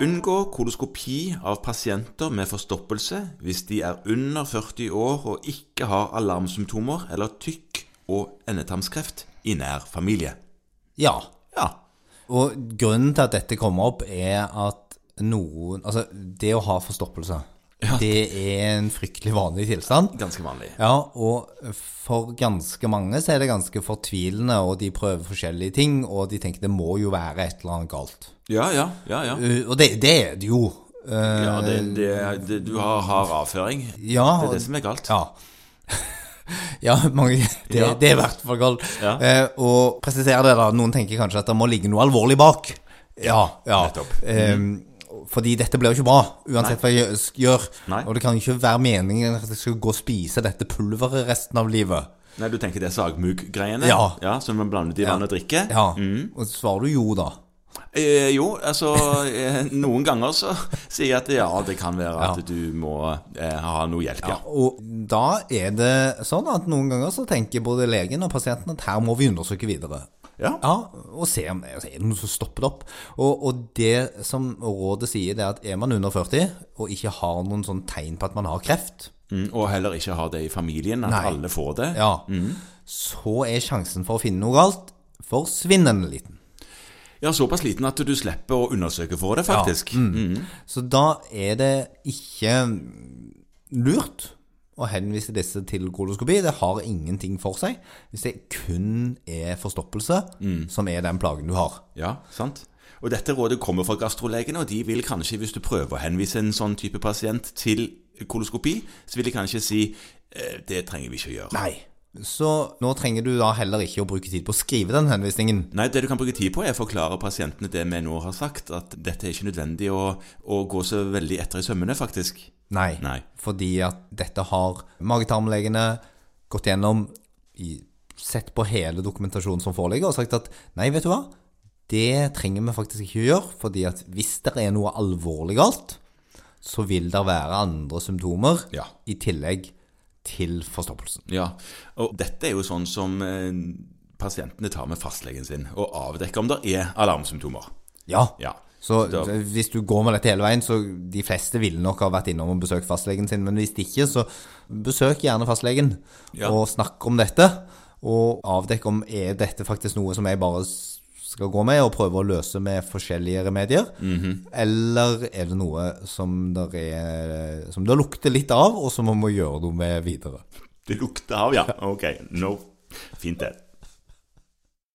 Unngå koloskopi av pasienter med forstoppelse hvis de er under 40 år og ikke har alarmsymptomer eller tykk- og endetarmskreft i nær familie. Ja. Ja. Og grunnen til at dette kommer opp, er at noen Altså, det å ha forstoppelse, det er en fryktelig vanlig tilstand. Ganske vanlig. Ja, og for ganske mange så er det ganske fortvilende, og de prøver forskjellige ting, og de tenker det må jo være et eller annet galt. Ja, ja, ja. ja. Uh, Og det, det er det jo. Uh, ja det, det, det, du har hard avføring. ja, Det er det som er galt. Ja. ja, mange, det, Ja. det er i hvert fall galt. Ja. Eh, og presisere det, da. Noen tenker kanskje at det må ligge noe alvorlig bak. Ja, ja. nettopp. Eh, fordi dette blir jo ikke bra, uansett hva jeg gjør. Nei. Og det kan jo ikke være meningen at jeg skal gå og spise dette pulveret resten av livet. Nei, du tenker det er sagmugg-greiene? Ja. Som man blander ut i vann og drikke? Ja, Og svarer du jo, da. Eh, jo, altså eh, Noen ganger så sier jeg at ja, det kan være at Ja. du må eh, ha noe hjelp, ja. Og da er det sånn at noen ganger så tenker både legen og pasienten at her må vi undersøke videre. Ja. Ja, og se om det er noe som stopper det opp. Og, og det som rådet sier, det er at er man under 40 og ikke har noen sånn tegn på at man har kreft, Mm, og heller ikke har det i familien, at Nei. alle får det. ja, så er sjansen for å finne noe galt forsvinnende liten. Ja, såpass liten at du slipper å undersøke for det, faktisk. Mm. Så da er det ikke lurt å henvise disse til koloskopi. Det har ingenting for seg hvis det kun er forstoppelse som er den plagen du har. Ja, sant. Og dette rådet kommer fra gastrolegene, og de vil kanskje, hvis du prøver å henvise en sånn type pasient til koloskopi, så vil de kanskje si eh, det trenger vi ikke å gjøre. Nei. Så nå trenger du da heller ikke å bruke tid på å skrive den henvisningen. Nei, det du kan bruke tid på er å forklare pasientene det vi nå har sagt, at dette er ikke nødvendig å, å gå så veldig etter i sømmene, faktisk. Nei. Nei. Fordi at dette har magetarmlegene gått gjennom, sett på hele dokumentasjonen som foreligger, og sagt at nei, vet du hva, det trenger vi faktisk ikke gjøre, fordi at hvis det er noe alvorlig galt, så vil det være andre symptomer Ja. i tillegg til forstoppelsen. Ja, og dette er jo sånn som eh, pasientene tar med fastlegen sin, og avdekker om det er alarmsymptomer. Ja. Ja. Så hvis du går med dette hele veien, så de fleste ville nok ha vært innom og besøkt fastlegen sin, men hvis ikke, så besøk gjerne fastlegen Ja. og snakk om dette, og avdekk om er dette faktisk noe som jeg bare skal gå med og prøve å løse med forskjellige remedier, eller er det noe som der er, som det lukter litt av, og som man må gjøre noe med videre. Det lukter av, ja. Ok, no. Fint det.